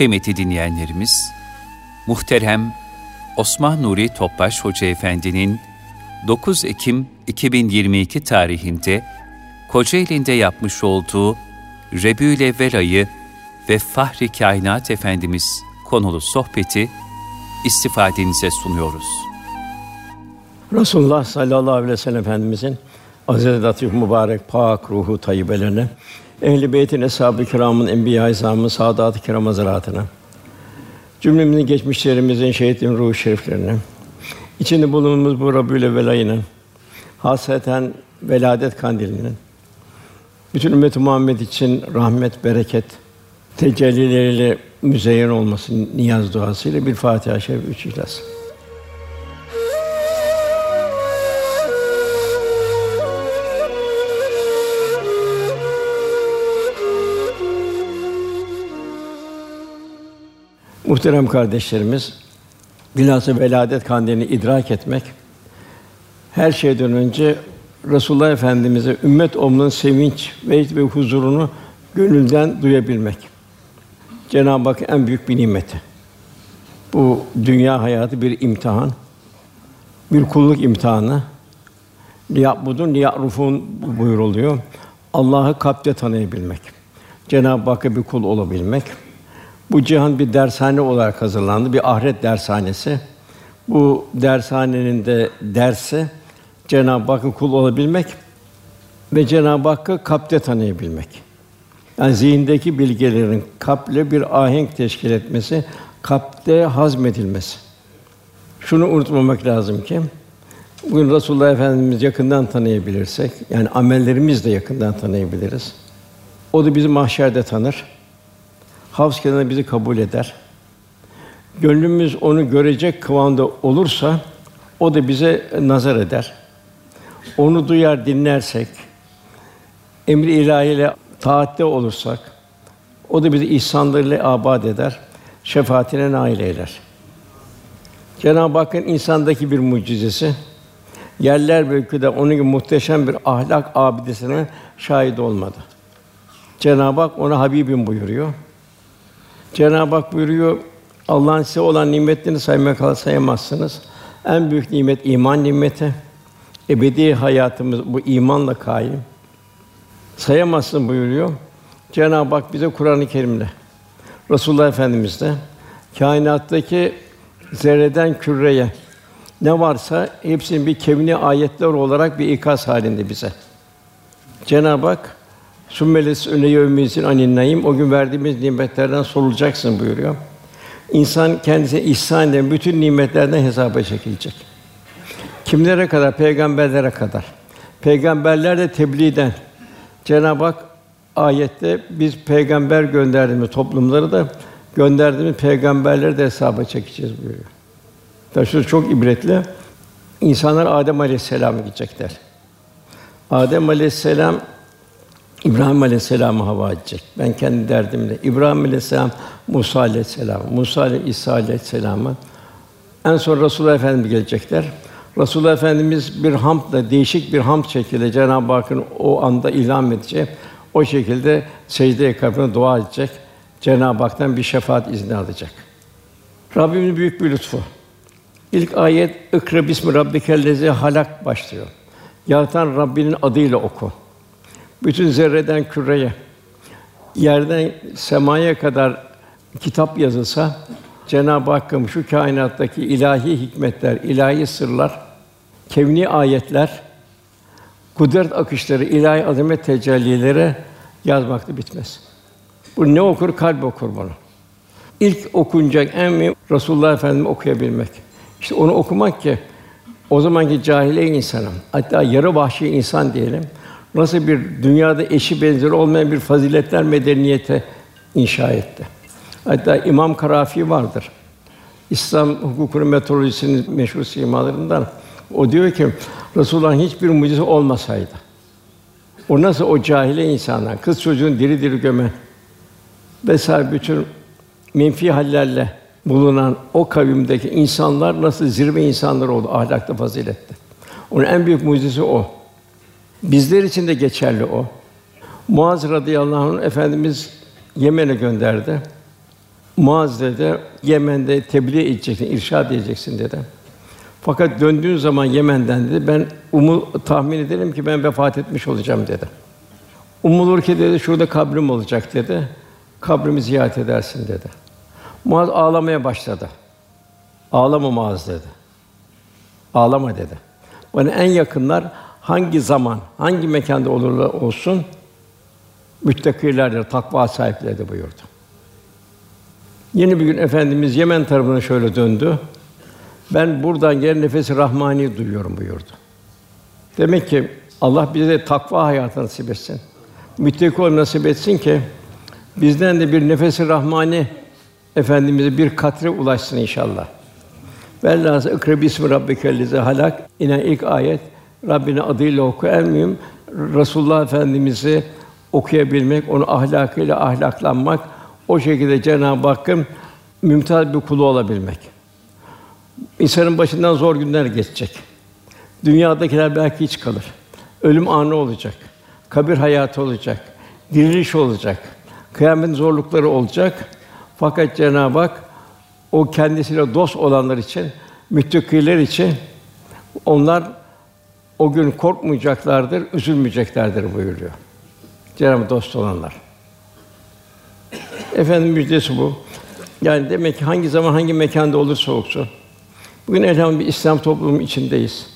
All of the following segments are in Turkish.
Kıymetli dinleyenlerimiz, muhterem Osman Nuri Topbaş Hoca Efendi'nin 9 Ekim 2022 tarihinde Kocaeli'nde yapmış olduğu Rebül Evvel ayı ve Fahri Kainat Efendimiz konulu sohbeti istifadenize sunuyoruz. Resulullah sallallahu aleyhi ve sellem Efendimizin aziz latif mübarek pak ruhu tayyibelerine, ehl-i beytin eshab-ı kiramın enbiya-i izamın saadat-ı kiram hazaratına, cümlemizin geçmişlerimizin şehitlerin ruhu şeriflerine, içinde bulunduğumuz bu Rabiül Evvel ayının hasreten veladet kandilinin bütün ümmet Muhammed için rahmet, bereket, tecellileriyle müzeyyen olması niyaz duasıyla bir Fatiha-i Şerif, üç İhlas. Muhterem kardeşlerimiz, bilhassa veladet kandilini idrak etmek, her şeyden önce Resulullah Efendimize ümmet olmanın sevinç ve ve huzurunu gönülden duyabilmek. Cenab-ı Hak en büyük bir nimeti. Bu dünya hayatı bir imtihan. Bir kulluk imtihanı. Liyabudun liyarufun buyuruluyor. Allah'ı kalpte tanıyabilmek. Cenab-ı Hakk'a bir kul olabilmek. Bu cihan bir dershane olarak hazırlandı, bir ahiret dershanesi. Bu dershanenin de dersi Cenab-ı Hakk'a kul olabilmek ve Cenab-ı Hakk'ı kalpte tanıyabilmek. Yani zihindeki bilgilerin kalple bir ahenk teşkil etmesi, kalpte hazmedilmesi. Şunu unutmamak lazım ki bugün Resulullah Efendimiz yakından tanıyabilirsek, yani amellerimiz de yakından tanıyabiliriz. O da bizi mahşerde tanır. Havz kenarında bizi kabul eder. Gönlümüz onu görecek kıvamda olursa o da bize nazar eder. Onu duyar dinlersek, emri ilahiyle taatte olursak, o da bizi ihsanlarıyla abad eder, şefaatine nail eyler. Cenab-ı Hakk'ın insandaki bir mucizesi, yerler ve de onun gibi muhteşem bir ahlak abidesine şahit olmadı. Cenab-ı Hak ona Habibim buyuruyor. Cenab-ı Hak buyuruyor, Allah'ın size olan nimetlerini saymak sayamazsınız. En büyük nimet iman nimeti. Ebedi hayatımız bu imanla kaim. Sayamazsın buyuruyor. Cenab-ı Hak bize Kur'an-ı Kerim'le, Resulullah Efendimiz de kainattaki zerreden küreye ne varsa hepsinin bir kevni ayetler olarak bir ikaz halinde bize. Cenab-ı Hak Sümmeles öne yevmizin anin naim o gün verdiğimiz nimetlerden sorulacaksın buyuruyor. İnsan kendisine ihsan eden bütün nimetlerden hesaba çekilecek. Kimlere kadar? Peygamberlere kadar. Peygamberler de tebliğden. Cenab-ı Hak ayette biz peygamber gönderdiğimiz toplumları da gönderdiğimiz peygamberleri de hesaba çekeceğiz buyuruyor. Tabii çok ibretli. İnsanlar Adem Aleyhisselam'a gidecekler. Adem Aleyhisselam İbrahim Aleyhisselam'ı hava edecek. Ben kendi derdimle. İbrahim Aleyhisselam Musa Aleyhisselam, Musa ile İsa Aleyhisselam'a en son Resulullah Efendimiz gelecekler. Resulullah Efendimiz bir hamdla, değişik bir hamd şekilde Cenab-ı Hakk'ın o anda ilham edecek. O şekilde secdeye kapına dua edecek. Cenab-ı Hak'tan bir şefaat izni alacak. Rabbimin büyük bir lütfu. İlk ayet "İkra bismi rabbikellezî halak" başlıyor. Yaratan Rabbinin adıyla oku. Bütün zerreden küreye, yerden semaya kadar kitap yazılsa Cenab-ı Hakk'ın şu kainattaki ilahi hikmetler, ilahi sırlar, kevni ayetler, kudret akışları, ilahi azamet tecellileri yazmakta bitmez. Bu ne okur? Kalp okur bunu. İlk okunacak en mühim Resulullah Efendimiz okuyabilmek. İşte onu okumak ki o zamanki cahiliye insanım, hatta yarı vahşi insan diyelim, nasıl bir dünyada eşi benzeri olmayan bir faziletler medeniyete inşa etti. Hatta İmam Karafi vardır. İslam hukukunun metodolojisinin meşhur simalarından. O diyor ki Resulullah'ın hiçbir mucize olmasaydı. O nasıl o cahile insanlar, kız çocuğun diri diri gömen vesaire bütün menfi hallerle bulunan o kavimdeki insanlar nasıl zirve insanlar oldu ahlakta fazilette. Onun en büyük mucizesi o. Bizler için de geçerli o. Muaz radıyallahu anh efendimiz Yemen'e gönderdi. Muaz dedi, Yemen'de tebliğ edeceksin, irşad edeceksin dedi. Fakat döndüğün zaman Yemen'den dedi, ben umu tahmin ederim ki ben vefat etmiş olacağım dedi. Umulur ki dedi, şurada kabrim olacak dedi. Kabrimi ziyaret edersin dedi. Muaz ağlamaya başladı. Ağlama Muaz dedi. Ağlama dedi. Bana en yakınlar hangi zaman, hangi mekanda olurlar olsun müttakilerdir, takva sahipleridir buyurdu. Yeni bir gün efendimiz Yemen tarafına şöyle döndü. Ben buradan gelen nefesi rahmani duyuyorum buyurdu. Demek ki Allah bize takva hayatı nasip etsin. Müttaki ol nasip etsin ki bizden de bir nefesi rahmani efendimize bir katre ulaşsın inşallah. Velhâsıl ikra bismi rabbikellezî halak. İnen ilk ayet Rabbinin adıyla oku en mühim Resulullah Efendimizi okuyabilmek, onu ahlakıyla ahlaklanmak, o şekilde Cenab-ı Hakk'ın mümtaz bir kulu olabilmek. İnsanın başından zor günler geçecek. Dünyadakiler belki hiç kalır. Ölüm anı olacak. Kabir hayatı olacak. Diriliş olacak. Kıyamet zorlukları olacak. Fakat Cenab-ı Hak o kendisiyle dost olanlar için, müttakiler için onlar o gün korkmayacaklardır, üzülmeyeceklerdir buyuruyor. Cenab-ı dost olanlar. Efendim müjdesi bu. Yani demek ki hangi zaman hangi mekanda olursa olsun bugün elhamdülillah bir İslam toplumu içindeyiz.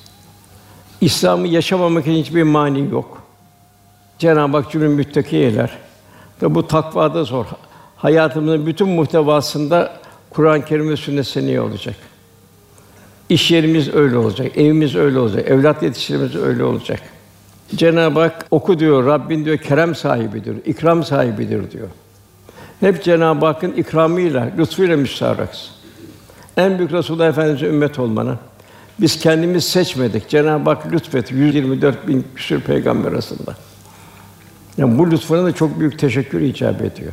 İslam'ı yaşamamak için hiçbir mani yok. Cenab-ı Hak cümle müttaki eyler. Tabi bu takvada zor. Hayatımızın bütün muhtevasında Kur'an-ı Kerim ve sünnet seneye olacak. İş yerimiz öyle olacak, evimiz öyle olacak, evlat yetiştirmemiz öyle olacak. Cenab-ı Hak oku diyor, Rabbin diyor kerem sahibidir, ikram sahibidir diyor. Hep Cenab-ı Hakk'ın ikramıyla, lütfuyla müstahaksın. En büyük Resulullah Efendimiz'e ümmet olmanın. Biz kendimiz seçmedik. Cenab-ı Hak lütfetti. 124 bin küsur peygamber arasında. Yani bu lütfuna da çok büyük teşekkür icap ediyor.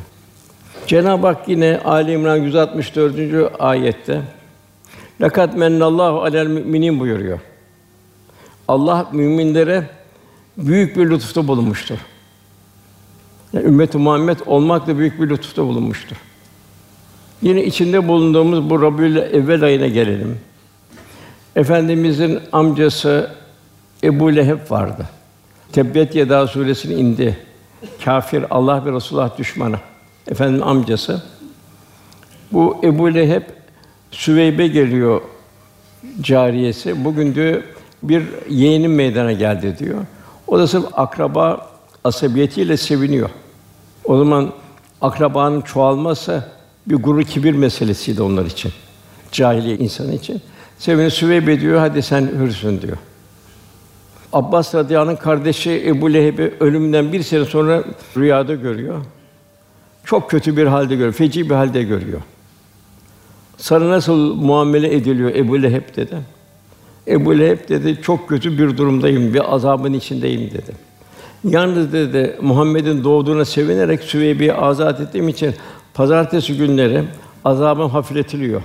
Cenab-ı Hak yine Ali İmran 164. ayette "Lakat mennallahu alel müminin" buyuruyor. Allah müminlere büyük bir lütufta bulunmuştur. Yani ümmet-i Muhammed olmakla büyük bir lütufta bulunmuştur. Yine içinde bulunduğumuz bu Rabiül Evvel ayına gelelim. Efendimizin amcası Ebu Leheb vardı. Tebbet Yeda suresinin indi. Kafir, Allah ve Resulullah düşmanı. Efendim amcası. Bu Ebu Leheb Süveybe geliyor cariyesi. Bugün diyor bir yeğenim meydana geldi diyor. O da sırf akraba asabiyetiyle seviniyor. O zaman akrabanın çoğalması bir gurur kibir meselesiydi onlar için. Cahiliye insanı için. Sevini Süveybe diyor, hadi sen hürsün diyor. Abbas radıyallahu kardeşi Ebu Leheb'i ölümünden bir sene sonra rüyada görüyor. Çok kötü bir halde görüyor, feci bir halde görüyor. Sana nasıl muamele ediliyor Ebu Leheb dedi. Ebu Leheb dedi, çok kötü bir durumdayım, bir azabın içindeyim dedi. Yalnız dedi Muhammed'in doğduğuna sevinerek Süveybi'yi azat ettiğim için pazartesi günleri azabım hafifletiliyor.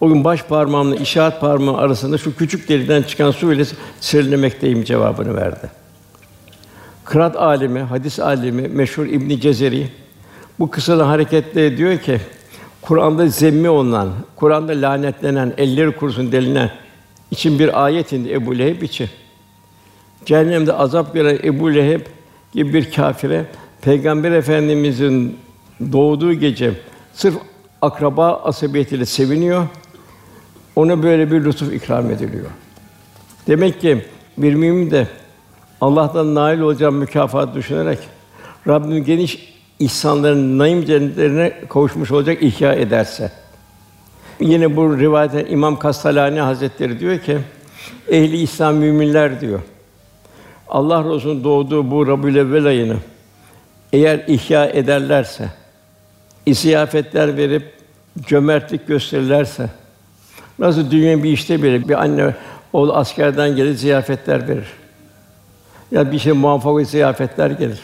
O gün baş parmağımla işaret parmağı arasında şu küçük deliden çıkan su ile serinlemekteyim cevabını verdi. Kıraat alimi, hadis alimi meşhur İbn Cezeri bu kısada hareketle diyor ki Kur'an'da zemmi olunan, Kur'an'da lanetlenen, elleri kurusun denilen için bir ayet indi Ebu Leheb için. Cehennemde azap gören Ebu Leheb gibi bir kâfire Peygamber Efendimizin doğduğu gece sırf akraba asabiyetiyle seviniyor. Ona böyle bir lütuf ikram ediliyor. Demek ki bir mümin de Allah'tan nail olacağım mükafat düşünerek Rabbim geniş ihsanların naim cennetlerine kavuşmuş olacak ihya ederse. Yine bu rivayete İmam Kastalani Hazretleri diyor ki ehli İslam müminler diyor. Allah Resulü'nün doğduğu bu Rabiül ayını eğer ihya ederlerse, ziyafetler verip cömertlik gösterirlerse, nasıl dünya bir işte bile bir anne oğlu askerden gelir ziyafetler verir. Ya bir şey muvaffak ziyafetler gelir.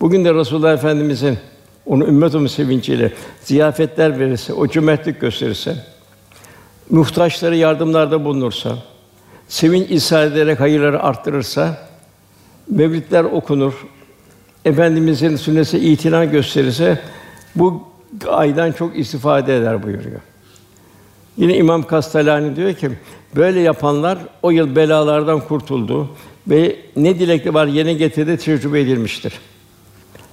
Bugün de Resulullah Efendimizin onu ümmet sevinciyle ziyafetler verirse, o cömertlik gösterirse, muhtaçlara yardımlarda bulunursa, sevinç ishal ederek hayırları arttırırsa, mevlidler okunur, Efendimizin sünnesi itina gösterirse bu aydan çok istifade eder buyuruyor. Yine İmam Kastalani diyor ki böyle yapanlar o yıl belalardan kurtuldu ve ne dilekli var yerine getirdi tecrübe edilmiştir.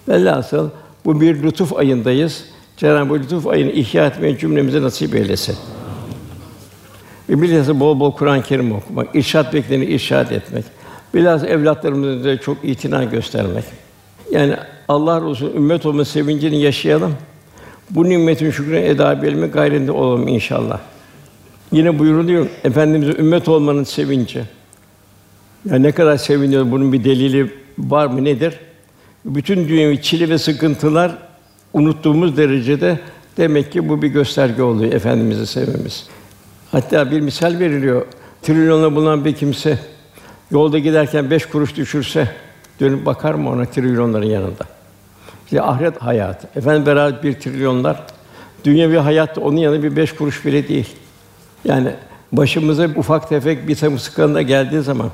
Velhasıl bu bir lütuf ayındayız. Cenab-ı lütuf ayını ihya etmeyi cümlemize nasip eylesin. Ve bilhassa bol bol Kur'an-ı Kerim okumak, irşad bekleni irşad etmek. Bilhassa evlatlarımıza çok itina göstermek. Yani Allah Resulü ümmet olma sevincini yaşayalım. Bu nimetin şükrünü eda edebilme gayrinde olalım inşallah. Yine buyuruluyor efendimize ümmet olmanın sevinci. Yani ne kadar seviniyor bunun bir delili var mı nedir? Bütün dünyevi çile ve sıkıntılar unuttuğumuz derecede demek ki bu bir gösterge oluyor efendimizi sevmemiz. Hatta bir misal veriliyor. Trilyonla bulunan bir kimse yolda giderken beş kuruş düşürse dönüp bakar mı ona trilyonların yanında? İşte ahiret hayatı. Efendim beraber bir trilyonlar dünyevi hayat onun yanında bir beş kuruş bile değil. Yani başımıza ufak tefek bir sıkıntı geldiği zaman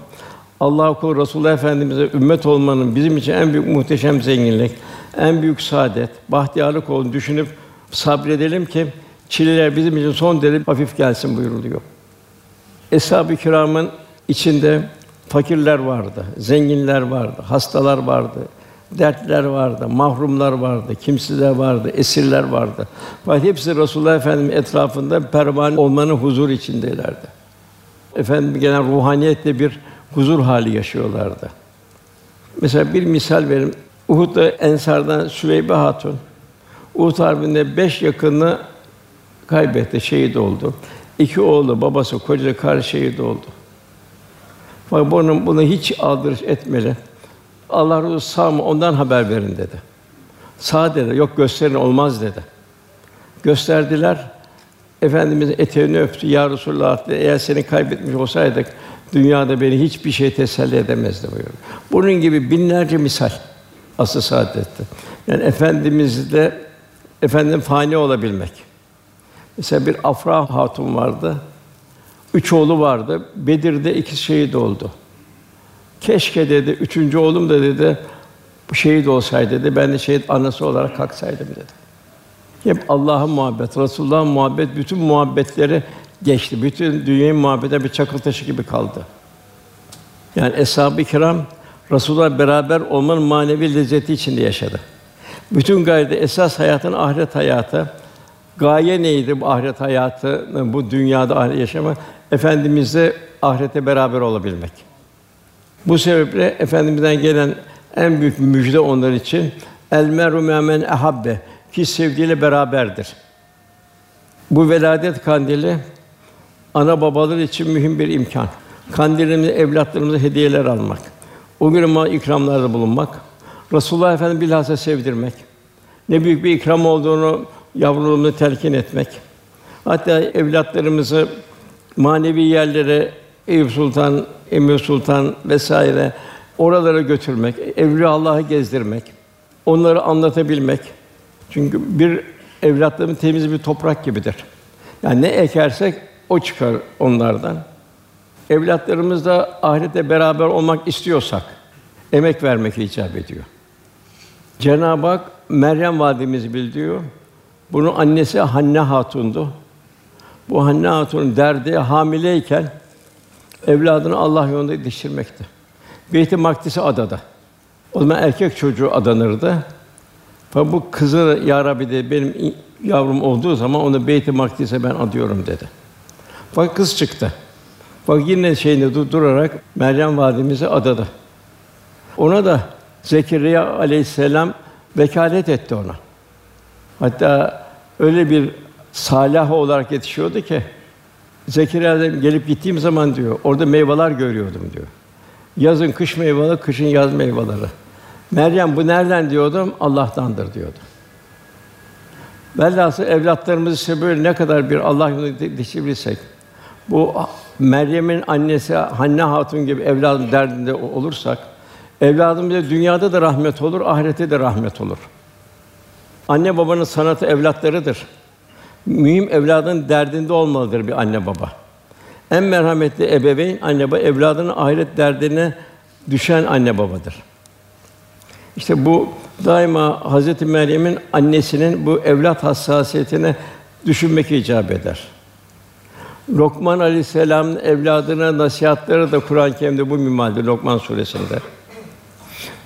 Allah kulu Resulullah Efendimize ümmet olmanın bizim için en büyük muhteşem zenginlik, en büyük saadet, bahtiyarlık olduğunu düşünüp sabredelim ki çileler bizim için son derece hafif gelsin buyuruluyor. Eshab-ı kiramın içinde fakirler vardı, zenginler vardı, hastalar vardı, dertler vardı, mahrumlar vardı, kimsizler vardı, esirler vardı. Fakat hepsi Resulullah Efendimiz etrafında pervane olmanın huzur içindeylerdi. Efendim gelen ruhaniyetle bir huzur hali yaşıyorlardı. Mesela bir misal verim. Uhud'da Ensar'dan Süveybe Hatun Uhud harbinde beş yakını kaybetti, şehit oldu. İki oğlu, babası, kocası, karı şehit oldu. Fakat bunun bunu hiç aldırış etmeli. Allah Resulü sağ mı ondan haber verin dedi. Sağ dedi, yok gösterin olmaz dedi. Gösterdiler. Efendimiz eteğini öptü. Ya Resulullah dedi, eğer seni kaybetmiş olsaydık dünyada beni hiçbir şey teselli edemezdi buyuruyor. Bunun gibi binlerce misal asıl saadette. Yani efendimizde efendim fani olabilmek. Mesela bir Afra Hatun vardı. Üç oğlu vardı. Bedir'de iki şehit oldu. Keşke dedi, üçüncü oğlum da dedi, bu şehit olsaydı dedi, ben de şehit anası olarak kalksaydım dedi. Hep Allah'ın muhabbet, Resulullah'ın muhabbet, bütün muhabbetleri geçti. Bütün dünyanın muhabbete bir çakıl taşı gibi kaldı. Yani eshab-ı kiram Resulullah beraber olmanın manevi lezzeti içinde yaşadı. Bütün gayede esas hayatın ahiret hayatı. Gaye neydi bu ahiret hayatı, bu dünyada ahiret yaşama? Efendimizle ahirete beraber olabilmek. Bu sebeple efendimizden gelen en büyük müjde onlar için el meru men ehabbe ki sevdiğiyle beraberdir. Bu veladet kandili ana babalar için mühim bir imkan. Kandilimize evlatlarımıza hediyeler almak. O gün ma ikramlarda bulunmak. Resulullah Efendimiz bilhassa sevdirmek. Ne büyük bir ikram olduğunu yavrularımıza telkin etmek. Hatta evlatlarımızı manevi yerlere Eyüp Sultan, Emir Sultan vesaire oralara götürmek, evliya Allah'ı gezdirmek, onları anlatabilmek. Çünkü bir evlatların temiz bir toprak gibidir. Yani ne ekersek o çıkar onlardan. Evlatlarımızla ahirete beraber olmak istiyorsak emek vermek icap ediyor. Cenab-ı Hak Meryem validemizi bildiriyor. Bunun annesi Hanne Hatun'du. Bu Hanne Hatun'un derdi hamileyken evladını Allah yolunda yetiştirmekti. Beyt-i Makdis'i adada. O zaman erkek çocuğu adanırdı. Fakat bu kızı ya Rabbi dedi, benim yavrum olduğu zaman onu Beyt-i Makdis'e ben adıyorum dedi. Fakat kız çıktı. Bak yine şeyinde durarak Meryem validemizi adadı. Ona da Zekeriya aleyhisselam vekalet etti ona. Hatta öyle bir salih olarak yetişiyordu ki Zekeriya gelip gittiğim zaman diyor, orada meyveler görüyordum diyor. Yazın kış meyveleri, kışın yaz meyveleri. Meryem bu nereden diyordum? Allah'tandır diyordu. Velhâsıl evlatlarımızı ise böyle ne kadar bir Allah yolunda yetişebilirsek, bu Meryem'in annesi Hanne Hatun gibi evladım derdinde olursak, evladımıza dünyada da rahmet olur, ahirete de rahmet olur. Anne babanın sanatı evlatlarıdır. Mühim evladın derdinde olmalıdır bir anne baba. En merhametli ebeveyn anne baba evladının ahiret derdine düşen anne babadır. İşte bu daima Hazreti Meryem'in annesinin bu evlat hassasiyetine düşünmek icap eder. Lokman Aleyhisselam'ın evladına nasihatleri de Kur'an-ı Kerim'de bu minvalde Lokman suresinde.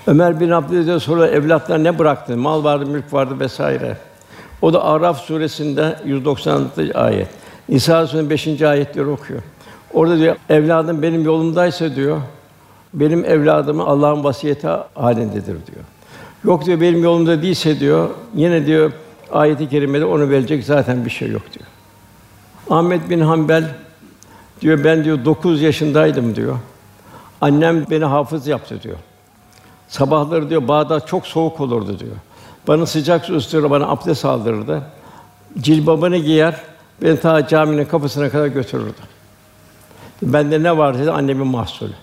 Ömer bin Abdülaziz'e sonra evlatlar ne bıraktı? Mal vardı, mülk vardı vesaire. O da Araf suresinde 196. ayet. İsa suresinin 5. ayetleri okuyor. Orada diyor evladım benim yolumdaysa diyor benim evladımı Allah'ın vasiyeti halindedir diyor. Yok diyor benim yolumda değilse diyor yine diyor ayeti kerimede onu verecek zaten bir şey yok diyor. Ahmet bin Hanbel diyor ben diyor 9 yaşındaydım diyor. Annem beni hafız yaptı diyor. Sabahları diyor Bağdat çok soğuk olurdu diyor. Bana sıcak su ısıtır, bana abdest aldırırdı. Cilbabını giyer, beni ta caminin kapısına kadar götürürdü. Bende ne vardı annemin mahsulü.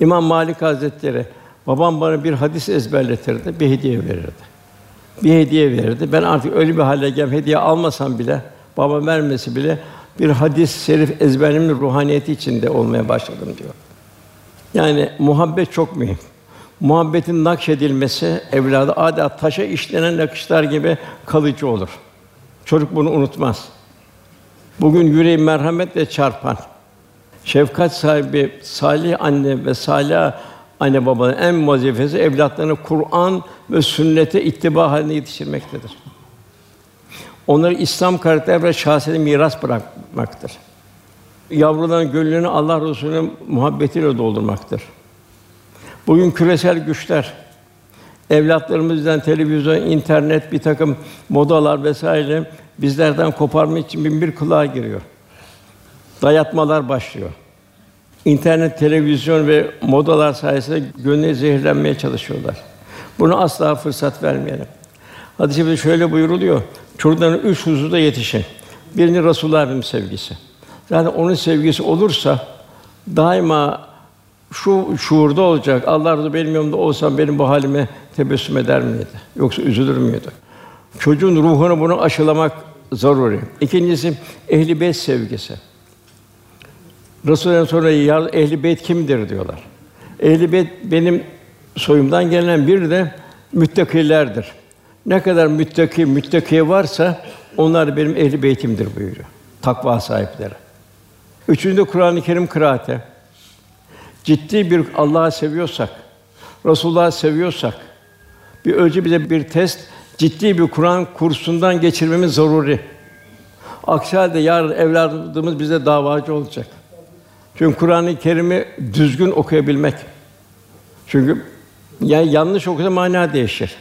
İmam Malik Hazretleri babam bana bir hadis ezberletirdi, bir hediye verirdi. Bir hediye verirdi. Ben artık öyle bir hale geldim, hediye almasam bile, babam vermesi bile bir hadis şerif ezberimin ruhaniyeti içinde olmaya başladım diyor. Yani muhabbet çok mühim. Muhabbetin nakşedilmesi evlada adeta taşa işlenen nakışlar gibi kalıcı olur. Çocuk bunu unutmaz. Bugün yüreği merhametle çarpan, şefkat sahibi salih anne ve salih anne babanın en vazifesi evlatlarını Kur'an ve sünnete ittiba haline yetiştirmektedir. Onları İslam karakter ve şahsiyete miras bırakmaktır. Yavruların gönlünü Allah Resulü'nün muhabbetiyle doldurmaktır. Bugün küresel güçler evlatlarımızdan televizyon, internet, bir takım modalar vesaire bizlerden koparmak için bin bir kulağa giriyor. Dayatmalar başlıyor. İnternet, televizyon ve modalar sayesinde gönlü zehirlenmeye çalışıyorlar. Bunu asla fırsat vermeyelim. Hadis-i şöyle buyuruluyor. Çocukların üç huzuda yetişin. Birini Resulullah Efendimiz sevgisi. Zaten onun sevgisi olursa daima şu şuurda olacak. Allah razı benim yanımda olsam benim bu halime tebessüm eder miydi? Yoksa üzülür müydü? Çocuğun ruhunu bunu aşılamak zaruri. İkincisi ehli beyt sevgisi. Resulullah'ın sonra ya ehli beyt kimdir diyorlar. Ehli beyt benim soyumdan gelen bir de müttakilerdir. Ne kadar müttaki müttaki varsa onlar benim ehli beytimdir buyuruyor. Takva sahipleri. Üçüncü Kur'an-ı Kerim kıraati. Ciddi bir Allah'ı seviyorsak, Resulullah'ı seviyorsak, bir önce bize bir test, ciddi bir Kur'an kursundan geçirmemiz zaruri. Aksi halde yarın evladımız bize davacı olacak. Çünkü Kur'an-ı Kerim'i düzgün okuyabilmek. Çünkü yani yanlış okusa mana değişir.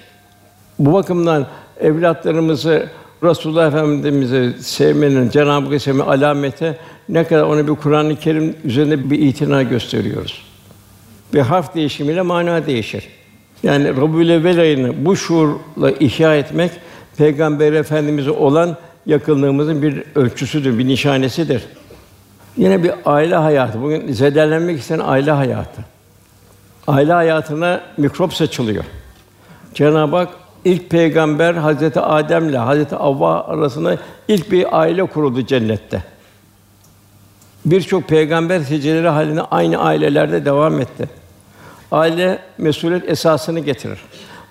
Bu bakımdan evlatlarımızı Resulullah Efendimiz'i sevmenin, Cenab-ı Hakk'ı sevme alameti ne kadar ona bir Kur'an-ı Kerim üzerinde bir itina gösteriyoruz. Bir harf değişimiyle mana değişir. Yani Rabiül Evvel ayını bu şuurla ihya etmek Peygamber Efendimize olan yakınlığımızın bir ölçüsüdür, bir nişanesidir. Yine bir aile hayatı. Bugün zedelenmek isteyen aile hayatı. Aile hayatına mikrop saçılıyor. Cenab-ı Hak ilk peygamber Hazreti Adem ile Hazreti Havva arasında ilk bir aile kuruldu cennette. Birçok peygamber hicreleri halinde aynı ailelerde devam etti. Aile mesuliyet esasını getirir.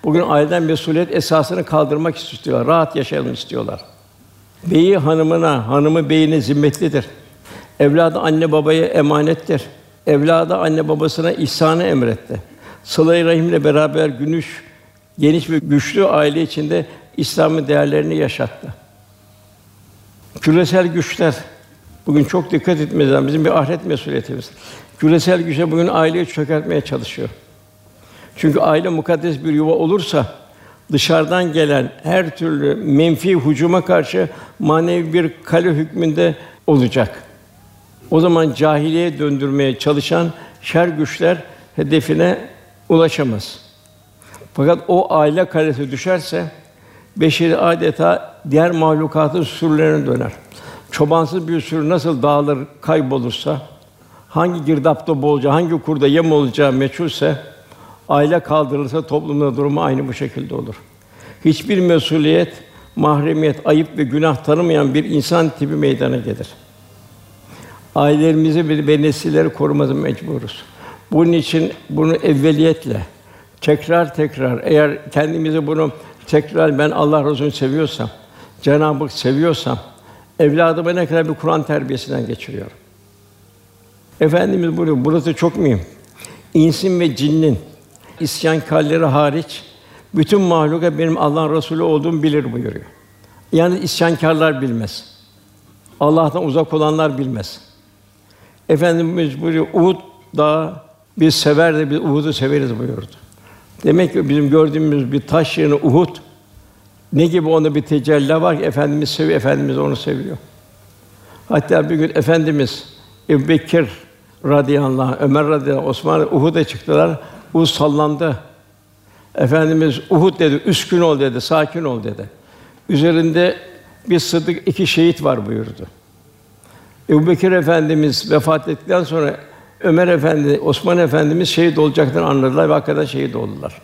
Bugün aileden mesuliyet esasını kaldırmak istiyorlar. Rahat yaşayalım istiyorlar. Beyi hanımına, hanımı beyine zimmetlidir. Evladı anne babaya emanettir. Evladı anne babasına ihsanı emretti. Sıla-i rahimle beraber günüş geniş ve güçlü aile içinde İslam'ın değerlerini yaşattı. Küresel güçler bugün çok dikkat lazım. Bizim bir ahiret mesuliyetimiz. Küresel güçler bugün aileyi çökertmeye çalışıyor. Çünkü aile mukaddes bir yuva olursa dışarıdan gelen her türlü menfi hücuma karşı manevi bir kale hükmünde olacak. O zaman cahiliye döndürmeye çalışan şer güçler hedefine ulaşamaz. Fakat o aile kalesi düşerse beşeri adeta diğer mahlukatın sürülerine döner. Çobansız bir sürü nasıl dağılır, kaybolursa, hangi girdapta bolca, hangi kurda yem olacağı meçhulse, aile kaldırılırsa toplumda durumu aynı bu şekilde olur. Hiçbir mesuliyet, mahremiyet, ayıp ve günah tanımayan bir insan tipi meydana gelir. Ailelerimizi ve nesilleri korumamız mecburuz. Bunun için bunu evveliyetle, tekrar tekrar eğer kendimizi bunu tekrar ben Allah Resulü'nü seviyorsam, Cenab-ı Hak seviyorsam evladıma ne kadar bir Kur'an terbiyesinden geçiriyorum. Efendimiz buyuruyor, burası çok mühim. İnsin ve cinnin isyankarları hariç bütün mahluka benim Allah'ın Resulü olduğumu bilir buyuruyor. Yani isyankarlar bilmez. Allah'tan uzak olanlar bilmez. Efendimiz buyuruyor, Uhud dağı biz sever de biz Uhud'u severiz buyurdu. Demek ki bizim gördüğümüz bir taş yerine Uhud ne gibi onda bir tecelli var ki Efendimiz seviyor, Efendimiz onu seviyor. Hatta bir gün Efendimiz Ebu Bekir radıyallahu anh, Ömer radıyallahu anh, Osman Uhud'a çıktılar. Uhud sallandı. Efendimiz Uhud dedi, üskün ol dedi, sakin ol dedi. Üzerinde bir sıddık, iki şehit var buyurdu. Ebu Bekir Efendimiz vefat ettikten sonra Ömer Efendi, Osman Efendimiz şehit olacaklarını anladılar ve hakikaten şehit oldular.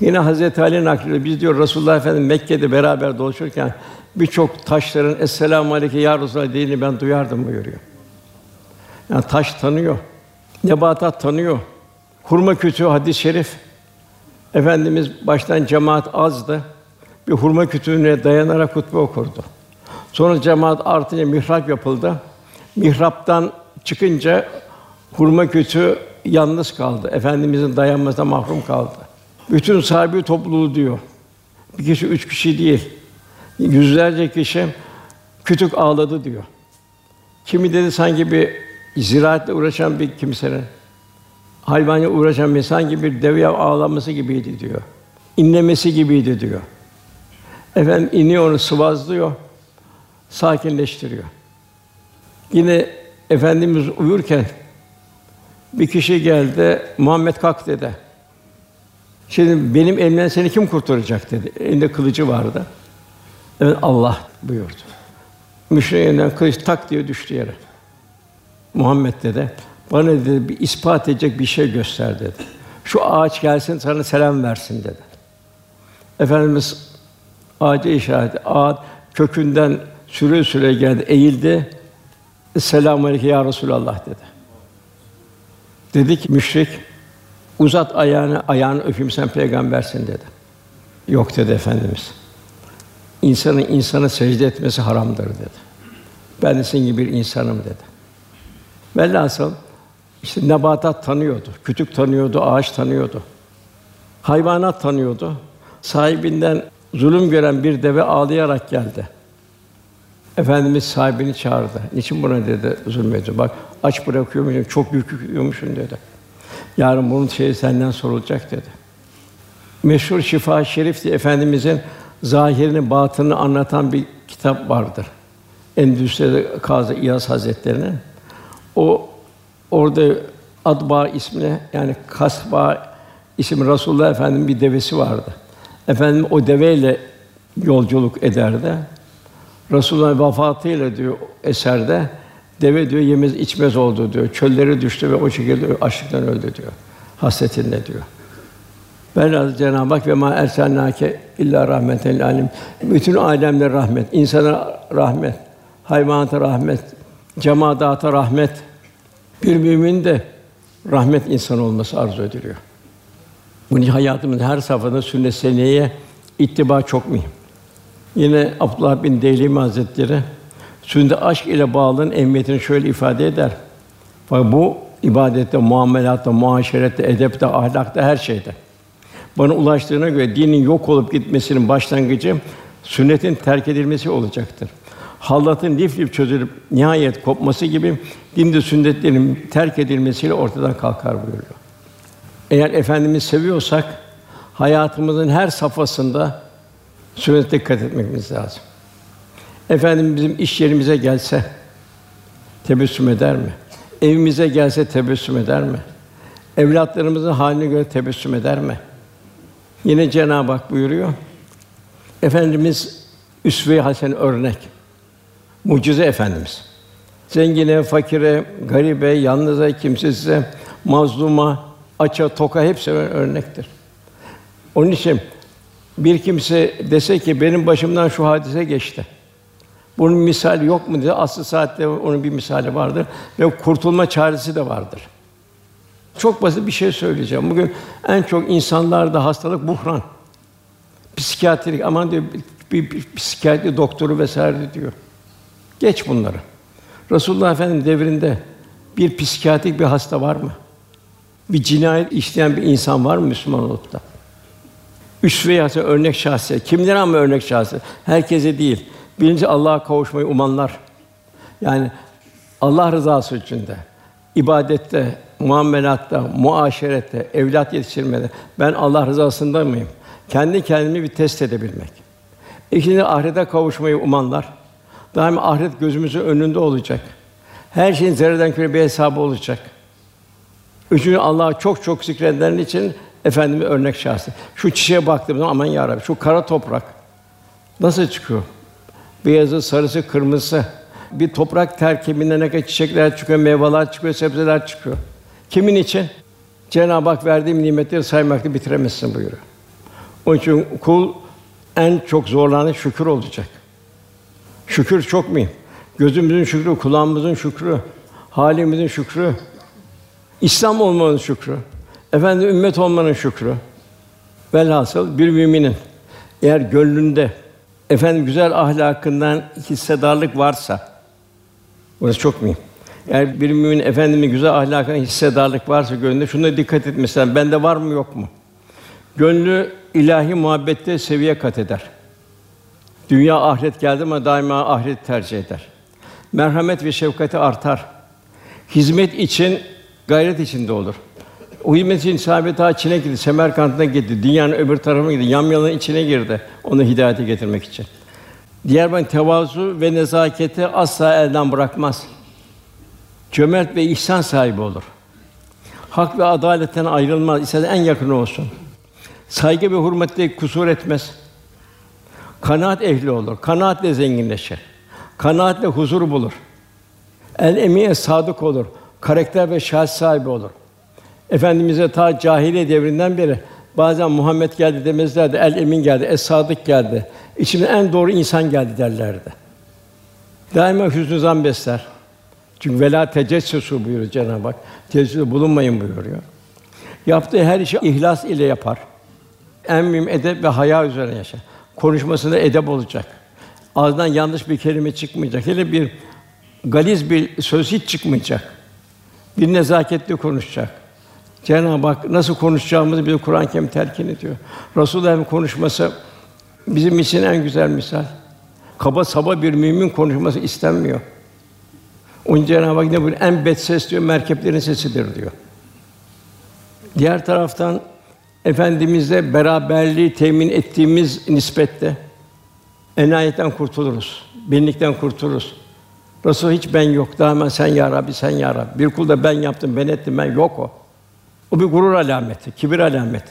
Yine Hazreti Ali naklediyor. Biz diyor Resulullah Efendimiz Mekke'de beraber dolaşırken birçok taşların "Esselamu aleyke ya Resulallah" dediğini ben duyardım buyuruyor. Yani taş tanıyor. Nebatat tanıyor. Hurma kütüğü hadis-i şerif. Efendimiz baştan cemaat azdı. Bir hurma kütüğüne dayanarak hutbe okurdu. Sonra cemaat artınca mihrap yapıldı. Mihraptan çıkınca hurma kütüğü yalnız kaldı. Efendimizin dayanmasına mahrum kaldı. Bütün sahibi topluluğu diyor. Bir kişi, üç kişi değil. Yüzlerce kişi kütük ağladı diyor. Kimi dedi sanki bir ziraatle uğraşan bir kimsenin hayvanla uğraşan bir sanki bir deve ağlaması gibiydi diyor. İnlemesi gibiydi diyor. Efendim iniyor onu sıvazlıyor, sakinleştiriyor. Yine efendimiz uyurken bir kişi geldi, Muhammed kalk dedi. Şimdi benim elimden seni kim kurtaracak dedi. Elinde kılıcı vardı. Evet Allah buyurdu. Müşriğinden kılıç tak diye düştü yere. Muhammed dedi. Bana dedi bir ispat edecek bir şey göster dedi. Şu ağaç gelsin sana selam versin dedi. Efendimiz ağaca işaret ağaç kökünden süre süre geldi, eğildi. Selamun aleyküm ya Resulallah dedi. Dedi ki müşrik uzat ayağını, ayağını öpeyim sen peygambersin dedi. Yok dedi efendimiz. İnsanın insana secde etmesi haramdır dedi. Ben de senin gibi bir insanım dedi. Velhasıl işte nebatat tanıyordu, kütük tanıyordu, ağaç tanıyordu. Hayvanat tanıyordu. Sahibinden zulüm gören bir deve ağlayarak geldi. Efendimiz sahibini çağırdı. Niçin buna dedi zulmediyor? Bak aç bırakıyormuşsun, çok yük yüklüyormuşsun dedi. Yarın bunun şeyi senden sorulacak dedi. Meşhur Şifa Şerif diye Efendimizin zahirini, batını anlatan bir kitap vardır. Endüstride Kazı İyaz Hazretleri'nin. O orada Adba ismine yani Kasba isim Rasulullah Efendimiz bir devesi vardı. Efendim o deveyle yolculuk ederdi. Resulullah vefatıyla diyor eserde deve diyor yemez içmez oldu diyor. Çöllere düştü ve o şekilde açlıktan öldü diyor. Hasretinde diyor. Velhâsıl Cenab-ı Hak ve ma erselnâke illa rahmeten alim. Bütün alemler rahmet, insana rahmet, hayvanata rahmet, cemadata rahmet. Bir mümin de rahmet insan olması arzu ediliyor. Bunun hayatımızın her safhada sünnet seneye ittiba çok mühim. Yine Abdullah bin Deylemi Hazretleri sünnet aşk ile bağlılığın emniyetini şöyle ifade eder. Fakat bu ibadette, muamelatta, muaşerette, edepte, ahlakta, her şeyde. Bana ulaştığına göre dinin yok olup gitmesinin başlangıcı sünnetin terk edilmesi olacaktır. Hallatın lif lif çözülüp nihayet kopması gibi dinde sünnetlerin terk edilmesiyle ortadan kalkar buyuruyor. Eğer efendimiz seviyorsak hayatımızın her safhasında sünnete dikkat etmemiz lazım. Efendim bizim iş yerimize gelse tebessüm eder mi? Evimize gelse tebessüm eder mi? Evlatlarımızın haline göre tebessüm eder mi? Yine Cenab-ı Hak buyuruyor. Efendimiz üsve-i hasen örnek. Mucize efendimiz. Zengine, fakire, garibe, yalnıza, kimsesize, mazluma, aç'a, toka hepsi örnektir. Onun için bir kimse dese ki benim başımdan şu hadise geçti. Bunun misali yok mu diye aslı saatte onun bir misali vardır ve kurtulma çaresi de vardır. Çok basit bir şey söyleyeceğim. Bugün en çok insanlarda hastalık buhran. Psikiyatrik aman diyor bir, bir psikiyatri doktoru vesaire diyor. Geç bunları. Resulullah Efendimiz devrinde bir psikiyatrik bir hasta var mı? Bir cinayet işleyen bir insan var mı Müslüman olup da? Üsve-i hasene, örnek şahsiyet. Kimler ama örnek şahsiyet? Herkese değil. Birinci Allah'a kavuşmayı umanlar. Yani Allah rızası için de, ibadette, muamelatta, muaşerette, evlat yetiştirmede ben Allah rızasında mıyım? Kendi kendimi bir test edebilmek. İkinci ahirete kavuşmayı umanlar. Daima ahiret gözümüzün önünde olacak. Her şeyin zerreden küre bir hesabı olacak. Üçüncü Allah'ı çok çok zikredenlerin için efendimiz örnek şahsı. Şu çiçeğe baktığım zaman aman ya Rabbi, şu kara toprak nasıl çıkıyor? Beyazı, sarısı, kırmızısı. Bir toprak terkibinde ne kadar çiçekler çıkıyor, meyveler çıkıyor, sebzeler çıkıyor. Kimin için? Cenab-ı Hak verdiğim nimetleri saymakla bitiremezsin buyuruyor. Onun için kul en çok zorlanan şükür olacak. Şükür çok mühim. Gözümüzün şükrü, kulağımızın şükrü, halimizin şükrü, İslam olmanın şükrü, efendim ümmet olmanın şükrü. Velhasıl bir müminin eğer gönlünde efendim güzel ahlakından hissedarlık varsa burası çok mühim. Eğer bir mümin efendimin güzel ahlakına hissedarlık varsa gönlünde şuna dikkat et bende var mı yok mu? Gönlü ilahi muhabbette seviye kat eder. Dünya ahiret geldi ama daima ahiret tercih eder. Merhamet ve şefkati artar. Hizmet için gayret içinde olur. O hizmet sahabe ta Çin'e gitti, Semerkant'a gitti, dünyanın öbür tarafına gitti, yamyalın içine girdi onu hidayete getirmek için. Diğer ben tevazu ve nezaketi asla elden bırakmaz. Cömert ve ihsan sahibi olur. Hak ve adaletten ayrılmaz, ise en yakını olsun. Saygı ve hürmette kusur etmez. Kanaat ehli olur. Kanaatle zenginleşir. Kanaatle huzur bulur. El emine sadık olur. Karakter ve şahs sahibi olur. Efendimize ta cahiliye devrinden beri bazen Muhammed geldi demezlerdi. El emin geldi, es sadık geldi. İçimde en doğru insan geldi derlerdi. Daima hüznü zan besler. Çünkü vela tecessüsü buyuruyor Cenab-ı Hak. Tecessüs bulunmayın buyuruyor. Yaptığı her işi ihlas ile yapar. En mühim edep ve haya üzerine yaşar. Konuşmasında edep olacak. Ağzından yanlış bir kelime çıkmayacak. Hele bir galiz bir söz hiç çıkmayacak. Bir nezaketli konuşacak. Cenab-ı Hak nasıl konuşacağımızı bize Kur'an-ı Kerim telkin ediyor. Resulullah'ın konuşması bizim için en güzel misal. Kaba saba bir mümin konuşması istenmiyor. Onun Cenab-ı Hak ne buyuruyor? En bet ses diyor, merkeplerin sesidir diyor. Diğer taraftan Efendimizle beraberliği temin ettiğimiz nispette enayetten kurtuluruz. Benlikten kurtuluruz. Resul hiç ben yok. Daima sen ya Rabbi, sen ya Rabbi. Bir kul ben yaptım, ben ettim, ben yok o. O bir gurur alameti, kibir alameti.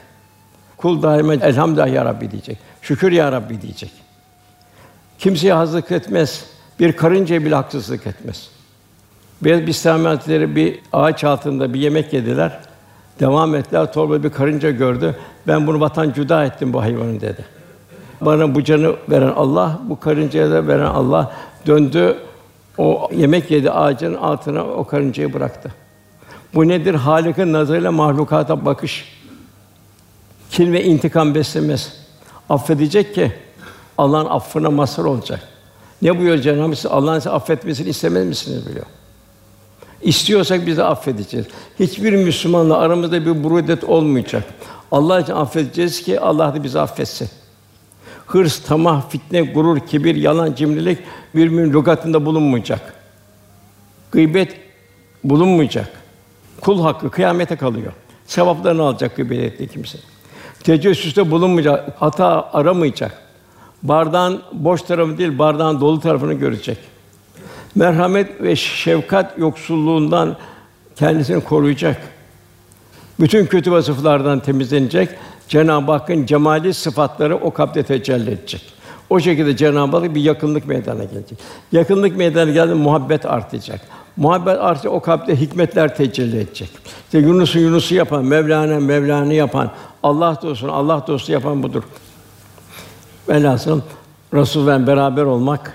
Kul daima elhamdülillah ya Rabbi diyecek. Şükür ya Rabbi diyecek. Kimseye hazırlık etmez. Bir karıncaya bile haksızlık etmez. Bistami Hazretleri bir ağaç altında bir yemek yediler. Devam ettiler. Torba bir karınca gördü. Ben bunu vatan cüda ettim bu hayvanı dedi. Bana bu canı veren Allah, bu karıncaya da veren Allah döndü. O yemek yedi ağacın altına o karıncayı bıraktı. Bu nedir? Halik'in nazarıyla mahlukata bakış. Kin ve intikam beslemez. Affedecek ki Allah'ın affına mazhar olacak. Ne buyuruyor Cenab-ı Hak? Allah'ın size affetmesini istemez misiniz biliyor. İstiyorsak biz de affedeceğiz. Hiçbir Müslümanla aramızda bir burudet olmayacak. Allah için affedeceğiz ki Allah da bizi affetsin. Hırs, tamah, fitne, gurur, kibir, yalan, cimrilik bir mümin lügatında bulunmayacak. Gıybet bulunmayacak. Kul hakkı kıyamete kalıyor. Sevaplarını alacak gıybet ettiği kimse. Tecessüste bulunmayacak, hata aramayacak. Bardağın boş tarafı değil, bardağın dolu tarafını görecek merhamet ve şefkat yoksulluğundan kendisini koruyacak. Bütün kötü vasıflardan temizlenecek. Cenab-ı Hakk'ın cemali sıfatları o kalpte tecelli edecek. O şekilde Cenab-ı Hak bir yakınlık meydana gelecek. Yakınlık meydana geldi muhabbet artacak. Muhabbet artı o kalpte hikmetler tecelli edecek. İşte Yunus'u Yunus'u yapan, Mevlana Mevlana'yı yapan, Allah dostunu Allah dostu yapan budur. Velhasıl Resul'le beraber olmak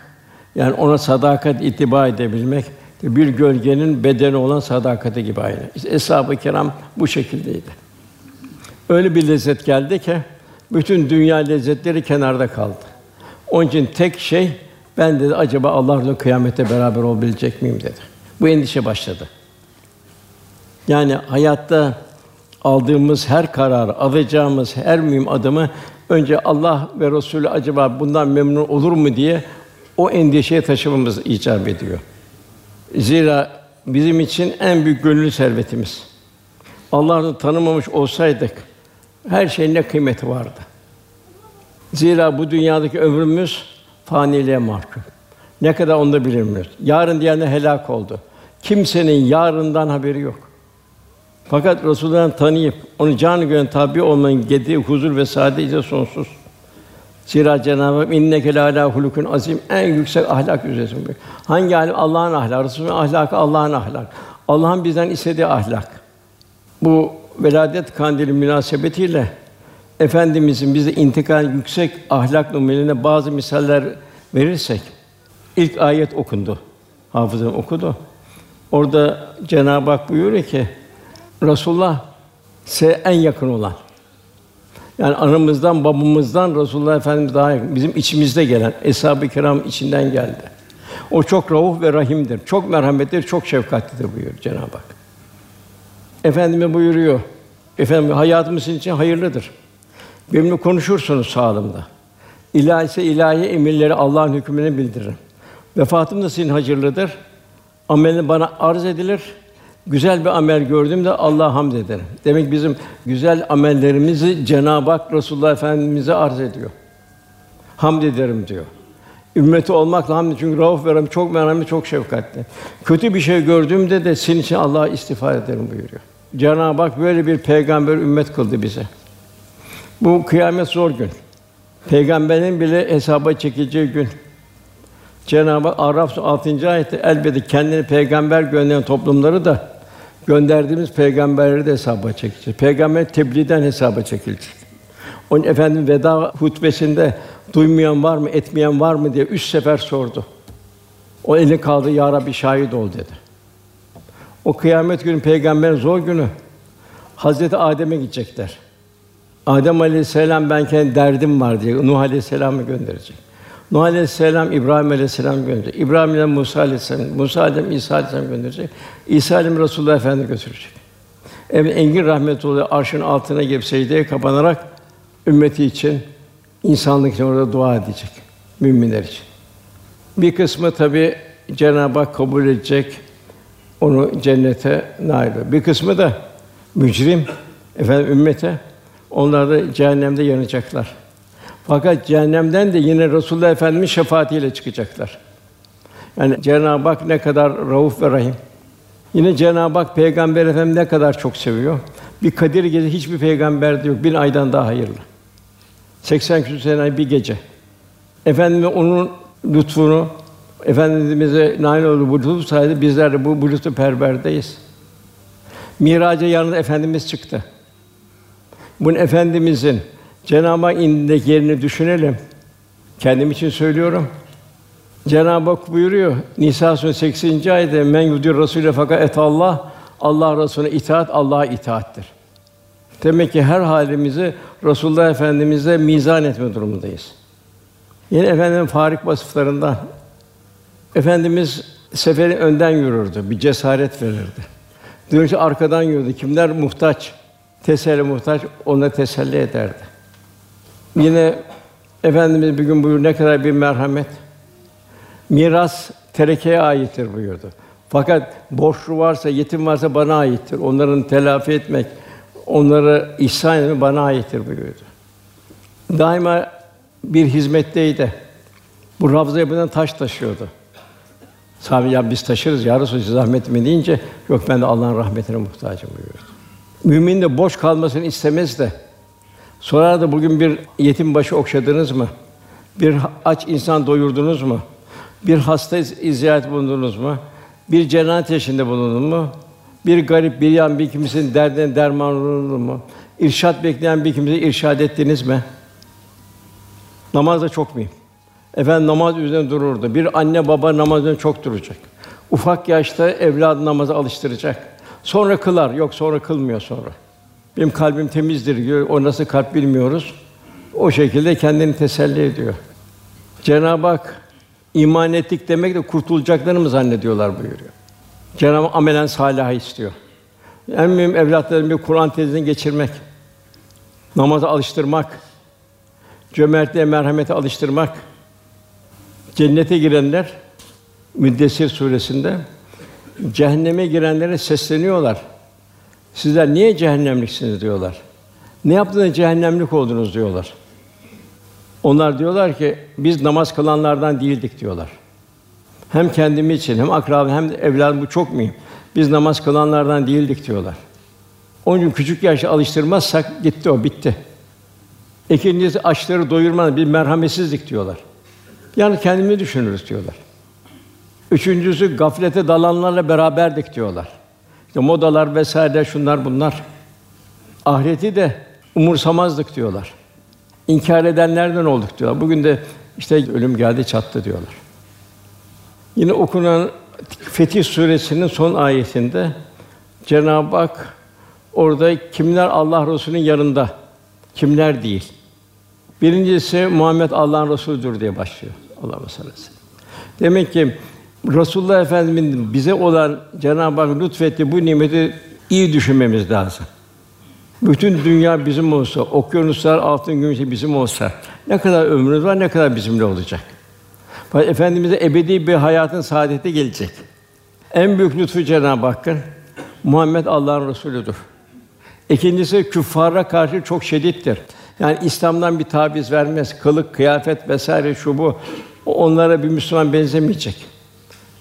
yani ona sadakat itiba edebilmek Bir gölgenin bedeni olan sadakati gibi aynı. İşte Eshab-ı Kiram bu şekildeydi. Öyle bir lezzet geldi ki bütün dünya lezzetleri kenarda kaldı. Onun için tek şey ben dedi acaba Allah'la kıyamette beraber olabilecek miyim dedi. Bu endişe başladı. Yani hayatta aldığımız her karar, alacağımız her mühim adımı önce Allah ve Resulü acaba bundan memnun olur mu diye o endişeye taşımamız icap ediyor. Zira bizim için en büyük gönül servetimiz. Allah'ı tanımamış olsaydık her şeyin ne kıymeti vardı. Zira bu dünyadaki ömrümüz faniliğe mahkum. Ne kadar onu da bilmiyoruz. Yarın diyenler helak oldu. Kimsenin yarından haberi yok. Fakat Resulullah'ı tanıyıp onu canı gönül tabi olmanın getirdiği huzur ve saadet sonsuz. Zira Cenab-ı Hak inneke lâ hulukun azim en yüksek ahlak üzeresin. Hangi ahlak? Allah'ın ahlakı, Resulü'nün ahlakı Allah'ın ahlakı. Allah'ın bizden istediği ahlak. Bu veladet kandili münasebetiyle efendimizin bize intikal yüksek ahlak numunelerine bazı misaller verirsek ilk ayet okundu. Hafızım okudu. Orada Cenab-ı Hak buyuruyor ki Resulullah size en yakın olan. Yani anamızdan, babamızdan Resulullah Efendimiz daha yakın. Bizim içimizde gelen eshab-ı kiram içinden geldi. O çok rauf ve rahimdir. Çok merhametlidir, çok şefkatlidir buyuruyor Cenab-ı Hak. Efendime buyuruyor. Efendim hayatımız için hayırlıdır. Benimle konuşursunuz sağlığımda. İlahi ise ilahi emirleri Allah'ın hükmünü bildiririm. Vefatım da sizin hayırlıdır. Amelin bana arz edilir. Güzel bir amel gördüğümde Allah'a hamd ederim. Demek bizim güzel amellerimizi Cenab-ı Hak Resulullah Efendimize arz ediyor. Hamd ederim diyor. Ümmeti olmakla hamd çünkü Rauf ve çok merhametli, çok şefkatli. Kötü bir şey gördüğümde de senin için Allah'a istiğfar ederim buyuruyor. Cenab-ı Hak böyle bir peygamber ümmet kıldı bize. Bu kıyamet zor gün. Peygamberin bile hesaba çekileceği gün. Cenab-ı Hak Araf 6. ayette elbette kendini peygamber gönderen toplumları da gönderdiğimiz peygamberleri de hesaba çekecek. Peygamber tebliğden hesaba çekilecek. Onun efendim veda hutbesinde duymayan var mı, etmeyen var mı diye üç sefer sordu. O eli kaldı ya Rabbi şahit ol dedi. O kıyamet günü peygamberin zor günü. Hazreti Adem'e gidecekler. Adem Aleyhisselam ben kendi derdim var diye Nuh Aleyhisselam'ı gönderecek. Nuh Aleyhisselam İbrahim Aleyhisselam gönderecek. İbrahim ile Musa Aleyhisselam, Musa Aleyhisselam İsa Aleyhisselam gönderecek. İsa Aleyhisselam Resulullah Efendi götürecek. Evet engin rahmet oluyor arşın altına gelip secdeye kapanarak ümmeti için insanlık için orada dua edecek müminler için. Bir kısmı tabi Cenab-ı Hak kabul edecek, onu cennete nail ediyor. Bir kısmı da mücrim, efendim ümmete, onlar da cehennemde yanacaklar. Fakat cehennemden de yine Resulullah Efendimiz şefaatiyle çıkacaklar. Yani Cenab-ı Hak ne kadar rauf ve rahim. Yine Cenab-ı Hak Peygamber Efendimiz ne kadar çok seviyor. Bir Kadir Gecesi hiçbir peygamber yok. Bir aydan daha hayırlı. 80 küsur sene bir gece. Efendimiz onun lütfunu Efendimize nail oldu bu lütuf sayesinde bizler de bu, bu lütfu perverdeyiz. Miraca yarın Efendimiz çıktı. Bunun Efendimizin Cenab-ı Hak indindeki yerini düşünelim. Kendim için söylüyorum. Cenab-ı Hak buyuruyor Nisa suresi 80. ayette men yudir Rasûle fakat et Allah Allah Resulüne itaat Allah'a itaattir. Demek ki her halimizi Resulullah Efendimize mizan etme durumundayız. Yine efendim farik vasıflarından Efendimiz seferi önden yürürdü, bir cesaret verirdi. Dönüşü arkadan yürüdü. Kimler muhtaç, teselli muhtaç, ona teselli ederdi. Yine Efendimiz bir gün buyur ne kadar bir merhamet. Miras terekeye aittir buyurdu. Fakat borçlu varsa, yetim varsa bana aittir. Onların telafi etmek, onları ihsan etmek bana aittir buyurdu. Daima bir hizmetteydi. Bu Ravza yapılan taş taşıyordu. Sahabe ya biz taşırız ya Resulallah zahmet mi deyince yok ben de Allah'ın rahmetine muhtacım buyurdu. Mümin de boş kalmasını istemez de Sonra da bugün bir yetim başı okşadınız mı? Bir aç insan doyurdunuz mu? Bir hasta ziyaret bulundunuz mu? Bir cennet yaşında bulundun mu? Bir garip, bir yan bir kimsenin derdine derman olundu mu? İrşad bekleyen bir kimseye irşad ettiniz mi? Namaz da çok mühim. Efendim namaz üzerine dururdu. Bir anne baba namaz üzerine çok duracak. ufak yaşta evladı namaza alıştıracak. Sonra kılar, yok sonra kılmıyor sonra. Benim kalbim temizdir diyor. O nasıl kalp bilmiyoruz. O şekilde kendini teselli ediyor. Cenab-ı Hak iman ettik demek de kurtulacaklarını mı zannediyorlar buyuruyor. Cenab-ı Hak amelen salih istiyor. En mühim evlatların bir Kur'an tezini geçirmek, namaza alıştırmak, cömertliğe, merhamete alıştırmak. Cennete girenler Müddessir suresinde cehenneme girenlere sesleniyorlar. Sizler niye cehennemliksiniz diyorlar. Ne yaptınız cehennemlik oldunuz diyorlar. Onlar diyorlar ki biz namaz kılanlardan değildik diyorlar. Hem kendimi için hem akrabam hem evladım bu çok mühim. Biz namaz kılanlardan değildik diyorlar. Onun için küçük yaşta alıştırmazsak gitti o bitti. İkincisi açları doyurmanın bir merhametsizlik diyorlar. Yani kendimi düşünürüz diyorlar. Üçüncüsü gaflete dalanlarla beraberdik diyorlar. İşte modalar vesaire şunlar bunlar. Ahireti de umursamazdık diyorlar. İnkar edenlerden olduk diyorlar. Bugün de işte ölüm geldi çattı diyorlar. Yine okunan Fetih suresinin son ayetinde Cenab-ı Hak orada kimler Allah Resulü'nün yanında, kimler değil. Birincisi Muhammed Allah'ın Resulüdür diye başlıyor. Allah'a sallallahu Demek ki Resulullah Efendimiz'in bize olan Cenab-ı Hak lütfetti bu nimeti iyi düşünmemiz lazım. Bütün dünya bizim olsa, okyanuslar, altın, gümüş bizim olsa ne kadar ömrümüz var, ne kadar bizimle olacak. Fakat Efendimiz'e ebedi bir hayatın saadeti gelecek. En büyük lütfu Cenab-ı Hakk'ın Muhammed Allah'ın Resulüdür. İkincisi küffara karşı çok şedittir. Yani İslam'dan bir tabiz vermez. Kılık, kıyafet vesaire şu bu. Onlara bir Müslüman benzemeyecek.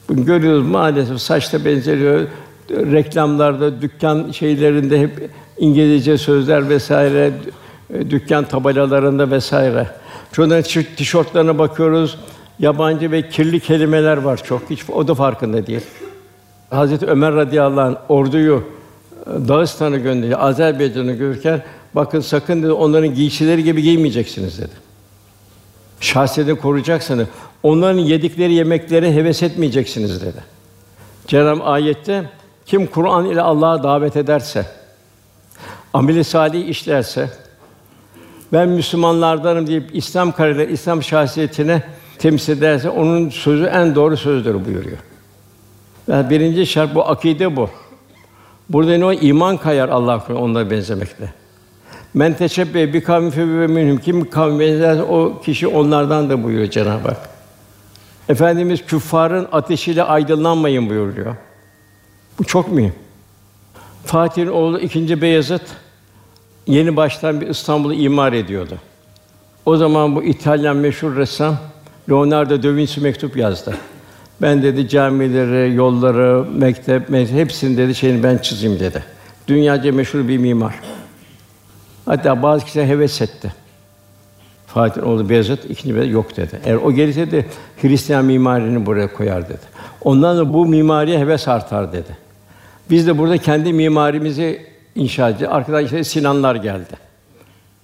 Bugün görüyoruz maalesef saçta benzeriyor. Reklamlarda, dükkan şeylerinde hep İngilizce sözler vesaire, dükkan tabelalarında vesaire. Şunların tişörtlerine bakıyoruz. Yabancı ve kirli kelimeler var çok. Hiç o da farkında değil. Hazreti Ömer radıyallahu anh orduyu e, Dağıstan'a gönderdi. Azerbaycan'ı görürken bakın sakın dedi onların giysileri gibi giymeyeceksiniz dedi. Şahsiyetini koruyacaksınız. Onların yedikleri yemeklere heves etmeyeceksiniz dedi. Cenab-ı ayette kim Kur'an ile Allah'a davet ederse, ameli salih işlerse, ben Müslümanlardanım deyip İslam kararıyla İslam şahsiyetine temsil ederse onun sözü en doğru sözdür buyuruyor. Yani birinci şart bu akide bu. Burada ne o iman kayar Allah korusun onlara benzemekle. Men teşebbe bir kavmi fe minhum kim benzer o kişi onlardan da buyuruyor Cenab-ı Hak. Efendimiz küffarın ateşiyle aydınlanmayın buyuruyor. Bu çok mühim. Fatih'in oğlu ikinci Beyazıt yeni baştan bir İstanbul'u imar ediyordu. O zaman bu İtalyan meşhur ressam Leonardo da Vinci mektup yazdı. Ben dedi camileri, yolları, mektep, mektep hepsini dedi şeyini ben çizeyim dedi. Dünyaca meşhur bir mimar. Hatta bazı kişiler heves etti. Fatih oğlu Beyazıt ikinci Beyazıt yok dedi. Eğer o gelirse de Hristiyan mimarini buraya koyar dedi. Ondan da bu mimariye heves artar dedi. Biz de burada kendi mimarimizi inşa edeceğiz. Arkadan işte Sinanlar geldi.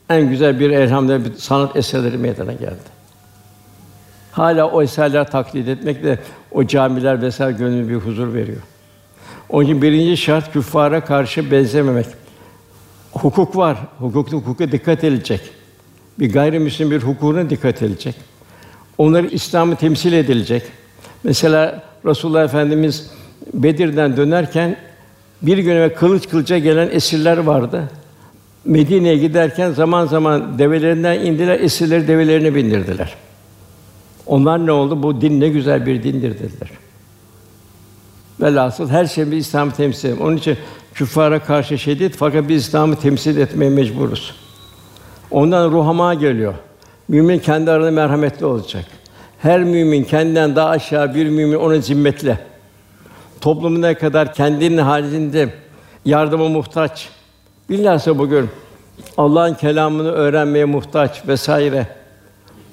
En güzel bir elhamdülillah bir sanat eserleri meydana geldi. Hala o eserler taklit etmek de o camiler vesaire gönlüne bir huzur veriyor. Onun için birinci şart küffara karşı benzememek. Hukuk var. Hukukta hukuka dikkat edilecek. Bir gayrimüslim bir hukukuna dikkat edilecek. Onları İslam'ı temsil edilecek. Mesela Resulullah Efendimiz Bedir'den dönerken bir gün evvel kılıç kılıca gelen esirler vardı. Medine'ye giderken zaman zaman develerinden indiler, esirleri develerine bindirdiler. Onlar ne oldu? Bu din ne güzel bir dindir dediler. Velhasıl her şey bir İslam'ı temsil ediyor. Onun için küffara karşı şiddet fakat biz İslam'ı temsil etmeye mecburuz. Ondan ruhama geliyor. Mümin kendi arasında merhametli olacak. Her mümin kendinden daha aşağı bir mümin ona zimmetli. Toplumuna kadar kendinin halinde yardıma muhtaç. Bilhassa bugün Allah'ın kelamını öğrenmeye muhtaç vesaire.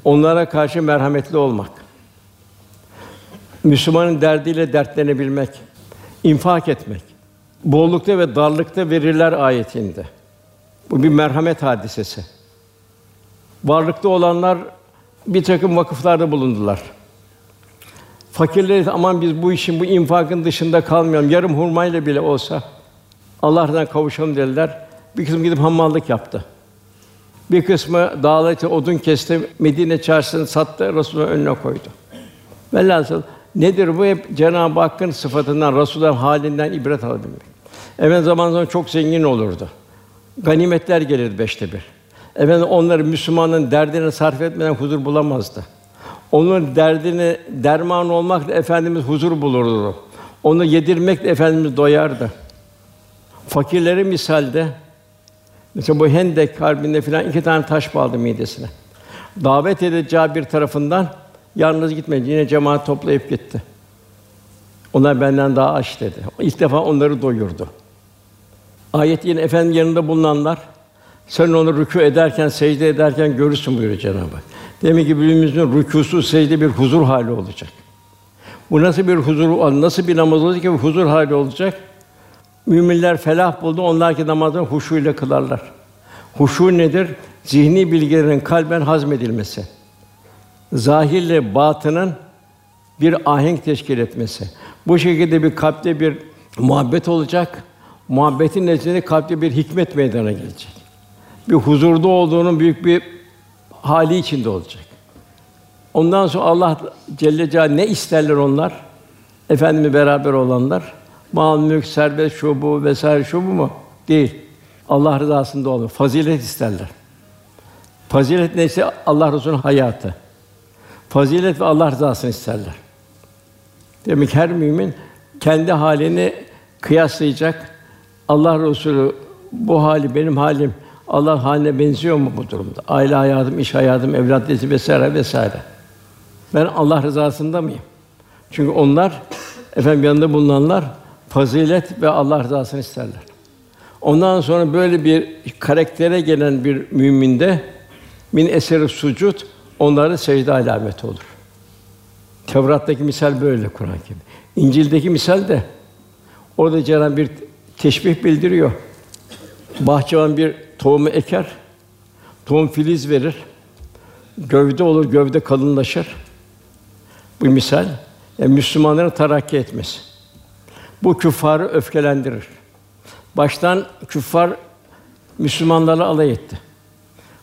Onlara karşı merhametli olmak. Müslümanın derdiyle dertlenebilmek, infak etmek. Bollukta ve darlıkta verirler ayetinde. Bu bir merhamet hadisesi. Varlıkta olanlar bir takım vakıflarda bulundular. Fakirleri aman biz bu işin bu infakın dışında kalmayalım. Yarım hurmayla bile olsa Allah'tan kavuşalım dediler. Bir kısmı gidip hamallık yaptı. Bir kısmı dağlıkta odun kesti, Medine çarşısını sattı, Resulullah'ın önüne koydu. Velhasıl nedir bu? Hep Cenab-ı Hakk'ın sıfatından, Resulullah'ın halinden ibret alabilmek. Efendim zaman zaman çok zengin olurdu. Ganimetler gelirdi beşte bir. Efendim onları Müslümanın derdine sarf etmeden huzur bulamazdı. Onun derdini derman olmakla efendimiz huzur bulurdu. Onu yedirmekle efendimiz doyardı. Fakirleri misalde mesela bu Hendek harbinde filan iki tane taş bağladı midesine. Davet edeceği bir tarafından yalnız gitmedi. Yine cemaat toplayıp gitti. Onlar benden daha aç dedi. İlk defa onları doyurdu. Ayet yine efendim yanında bulunanlar sen onu rükû ederken, secde ederken görürsün buyuruyor Cenab-ı Hak. Demek ki birimizin rükûsu, secde bir huzur hali olacak. Bu nasıl bir huzur, nasıl bir namaz olacak ki huzur hali olacak? Müminler felah buldu, onlar ki namazını huşuyla kılarlar. Huşu nedir? Zihni bilgilerin kalben hazmedilmesi. Zahirle batının bir ahenk teşkil etmesi. Bu şekilde bir kalpte bir muhabbet olacak. Muhabbetin neticesinde kalpte bir hikmet meydana gelecek. Bir huzurda olduğunun büyük bir hali içinde olacak. Ondan sonra Allah Celle Celaluhu ne isterler onlar? Efendimle beraber olanlar mal, mülk, serbest, şu bu vesaire şu bu mu? Değil. Allah rızasında olur. Fazilet isterler. Fazilet neyse Allah Resulü'nün hayatı. Fazilet ve Allah rızasını isterler. Demek ki her mümin kendi halini kıyaslayacak. Allah Resulü bu hali benim halim Allah haline benziyor mu bu durumda? Aile hayatım, iş hayatım, evlat dizi vesaire vesaire. Ben Allah rızasında mıyım? Çünkü onlar efendim yanında bulunanlar fazilet ve Allah rızasını isterler. Ondan sonra böyle bir karaktere gelen bir müminde min eseri sucud onlara secde alameti olur. Tevrat'taki misal böyle Kur'an gibi. İncil'deki misal de orada Cenab-ı bir teşbih bildiriyor. Bahçıvan bir tohumu eker, tohum filiz verir, gövde olur, gövde kalınlaşır. Bu misal, yani Müslümanların tarakki etmesi. Bu küffarı öfkelendirir. Baştan küffar Müslümanlarla alay etti.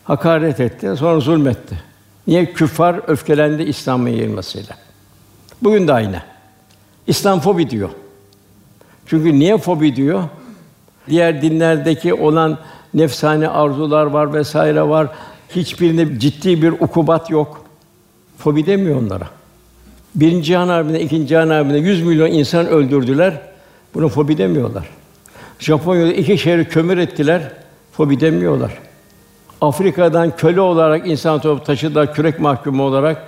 Hakaret etti, sonra zulmetti. Niye küffar öfkelendi İslam'ın yayılmasıyla? Bugün de aynı. İslam fobi diyor. Çünkü niye fobi diyor? Diğer dinlerdeki olan nefsani arzular var vesaire var. Hiçbirinde ciddi bir ukubat yok. Fobi demiyor onlara. Birinci Cihan Harbi'nde, ikinci Cihan Harbi'nde 100 milyon insan öldürdüler. Bunu fobi demiyorlar. Japonya'da iki şehri kömür ettiler. Fobi demiyorlar. Afrika'dan köle olarak insan toplayıp taşıdılar kürek mahkumu olarak.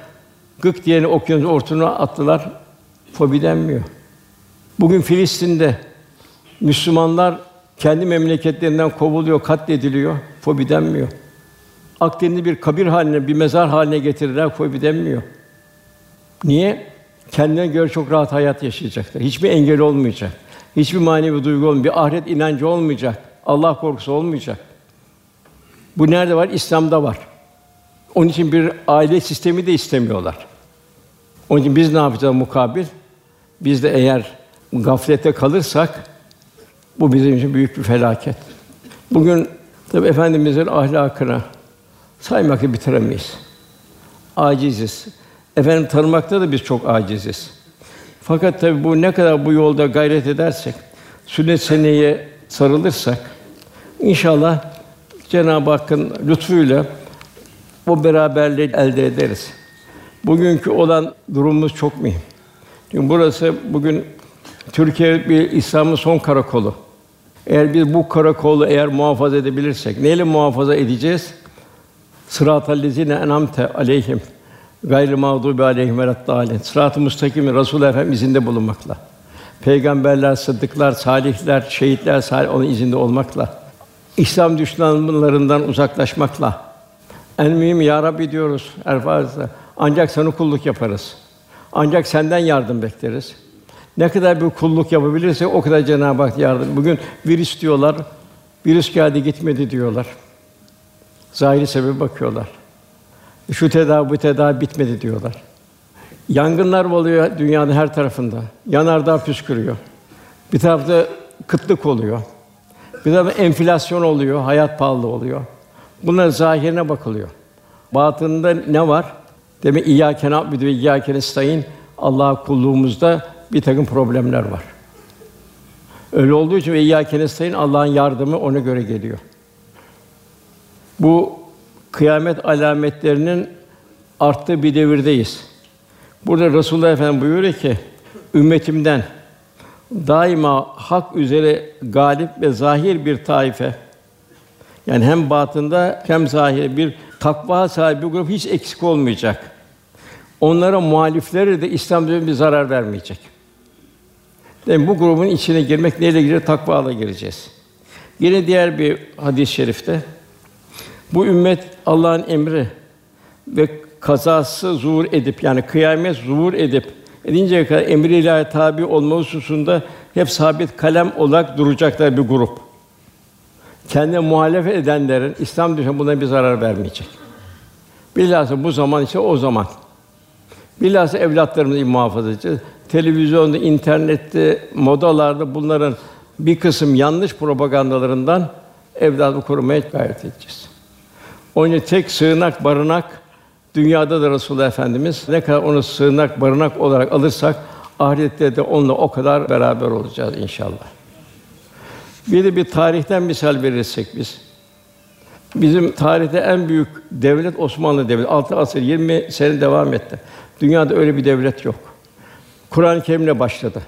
Gık diyeni okyanus ortasına attılar. Fobi denmiyor. Bugün Filistin'de Müslümanlar kendi memleketlerinden kovuluyor, katlediliyor. Fobi denmiyor. Akdeniz'i bir kabir haline, bir mezar haline getirdiler. Fobi denmiyor. Niye? Kendine göre çok rahat hayat yaşayacaklar. Hiçbir engel olmayacak. Hiçbir manevi duygu olmayacak. Bir ahiret inancı olmayacak. Allah korkusu olmayacak. Bu nerede var? İslam'da var. Onun için bir aile sistemi de istemiyorlar. Onun için biz ne yapacağız mukabil? Biz de eğer gaflete kalırsak bu bizim için büyük bir felaket. Bugün tabi efendimizin ahlakına saymakla bitiremeyiz. Aciziz. Efendim tanımakta da biz çok aciziz. Fakat tabi bu ne kadar bu yolda gayret edersek, sünnet seneye sarılırsak inşallah Cenab-ı Hakk'ın lütfuyla o beraberliği elde ederiz. Bugünkü olan durumumuz çok mühim. Çünkü burası bugün Türkiye bir İslam'ın son karakolu. Eğer biz bu karakolu eğer muhafaza edebilirsek, neyle muhafaza edeceğiz? Sıratal lezine enamte aleyhim gayrı mağdubi aleyhim ve raddâlin. Sırat-ı müstakim Resul Efendimiz izinde bulunmakla. Peygamberler, sıddıklar, salihler, şehitler salih onun izinde olmakla. İslam düşmanlarından uzaklaşmakla. En mühim ya Rabbi diyoruz Erfaz'da. Ancak sana kulluk yaparız. Ancak senden yardım bekleriz. Ne kadar bir kulluk yapabilirse o kadar Cenab-ı Hak yardım. Bugün virüs diyorlar. Virüs geldi gitmedi diyorlar. Zahiri sebebi bakıyorlar. Şu tedavi bu tedavi bitmedi diyorlar. Yangınlar oluyor dünyanın her tarafında. Yanardağ püskürüyor. Bir tarafta kıtlık oluyor. Bir tarafta enflasyon oluyor, hayat pahalı oluyor. Bunların zahirine bakılıyor. Batında ne var? Demek İyyâke na'budu ve İyyâke nestaîn Allah'a kulluğumuzda bir takım problemler var. Öyle olduğu için ve İyyâke nestaîn Allah'ın yardımı ona göre geliyor. Bu kıyamet alametlerinin arttığı bir devirdeyiz. Burada Resulullah Efendimiz buyuruyor ki ümmetimden daima hak üzere galip ve zahir bir taife yani hem batında hem zahir bir takva sahibi bir grup hiç eksik olmayacak. Onlara muhalifleri de İslam bir zarar vermeyecek. Yani bu grubun içine girmek neyle girer? Takvayla gireceğiz. Yine diğer bir hadis-i şerifte bu ümmet Allah'ın emri ve kazası zuhur edip yani kıyamet zuhur edip edinceye kadar emri ilahi tabi olma hususunda hep sabit kalem olarak duracaklar bir grup. Kendine muhalefet edenlerin İslam düşen buna bir zarar vermeyecek. Bilhassa bu zaman ise o zaman. Bilhassa evlatlarımızı muhafaza edeceğiz. Televizyonda, internette, modalarda bunların bir kısım yanlış propagandalarından evladı korumaya gayret edeceğiz. Onun için tek sığınak, barınak dünyada da Resulullah Efendimiz ne kadar onu sığınak, barınak olarak alırsak ahirette de onunla o kadar beraber olacağız inşallah. Bir de bir tarihten misal verirsek biz. Bizim tarihte en büyük devlet Osmanlı Devleti. 6 asır 20 sene devam etti. Dünyada öyle bir devlet yok. Kur'an-ı Kerim'le başladı.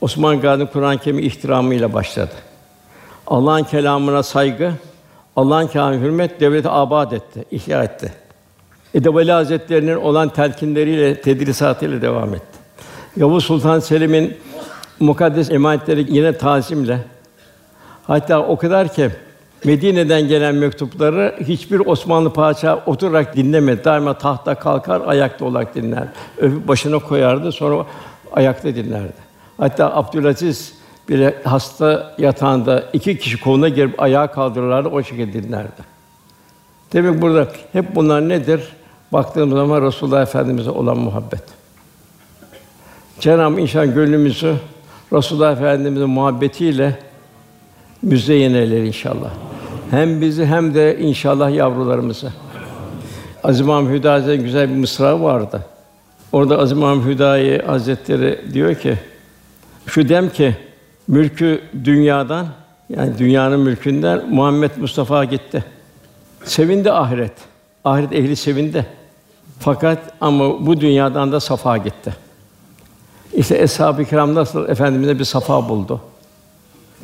Osman Gazi Kur'an-ı Kerim ihtiramıyla başladı. Allah'ın kelamına saygı, Allah'ın kelamına hürmet devleti abad etti, ihya etti. Edebali Hazretlerinin olan telkinleriyle, tedrisatıyla devam etti. Yavuz Sultan Selim'in mukaddes emanetleri yine tazimle hatta o kadar ki Medine'den gelen mektupları hiçbir Osmanlı padişahı oturarak dinlemedi. Daima tahta kalkar, ayakta olarak dinler. Öpüp başına koyardı, sonra ayakta dinlerdi. Hatta Abdülaziz bile hasta yatağında iki kişi koluna girip ayağa kaldırırlardı, o şekilde dinlerdi. Demek burada hep bunlar nedir? Baktığımız zaman Resulullah Efendimize olan muhabbet. Cenab-ı inşallah gönlümüzü Resulullah Efendimizin muhabbetiyle müzeyyen eyler inşallah. Hem bizi hem de inşallah yavrularımızı. Hüda Hazretleri güzel bir mısra vardı. Orada Aziz İmam Hüdayi Hazretleri diyor ki şu dem ki mülkü dünyadan yani dünyanın mülkünden Muhammed Mustafa gitti. Sevindi ahiret. Ahiret ehli sevindi. Fakat ama bu dünyadan da safa gitti. İşte eshab-ı kiram nasıl efendimize bir safa buldu.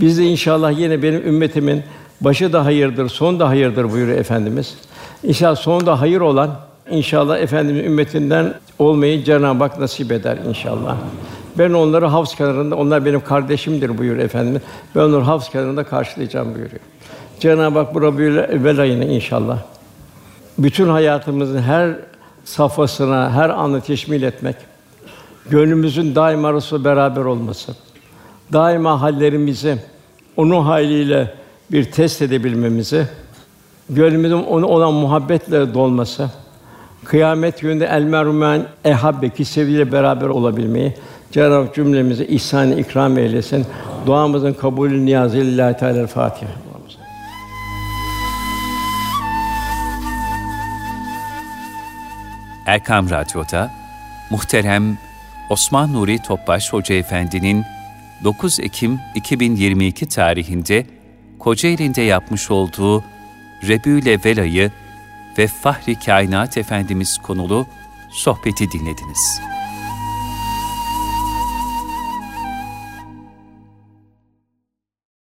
Biz de inşallah yine benim ümmetimin başı da hayırdır, son da hayırdır buyuruyor efendimiz. İnşallah son da hayır olan inşallah efendimiz ümmetinden olmayı Cenab-ı Hak nasip eder inşallah. Ben onları havz kenarında, onlar benim kardeşimdir buyuruyor efendimiz. Ben onları havz kenarında karşılayacağım buyuruyor. Cenab-ı Hak bu Rabiül evvel ayını inşallah bütün hayatımızın her safhasına, her anı teşmil etmek, gönlümüzün daima Resul beraber olması, daima hallerimizi onun haliyle bir test edebilmemizi, gönlümüzün onu olan muhabbetle dolması, kıyamet gününde el merhumen ehabbe ki sevgiyle beraber olabilmeyi Cenab-ı Hak cümlemize ihsan ikram eylesin. Duamızın kabulü niyazı lillahi teala Fatiha. Erkam Radyo'da muhterem Osman Nuri Topbaş Hoca Efendi'nin 9 Ekim 2022 tarihinde Kocaeli'nde yapmış olduğu Rebül Evvel ve Fahri Kainat Efendimiz konulu sohbeti dinlediniz.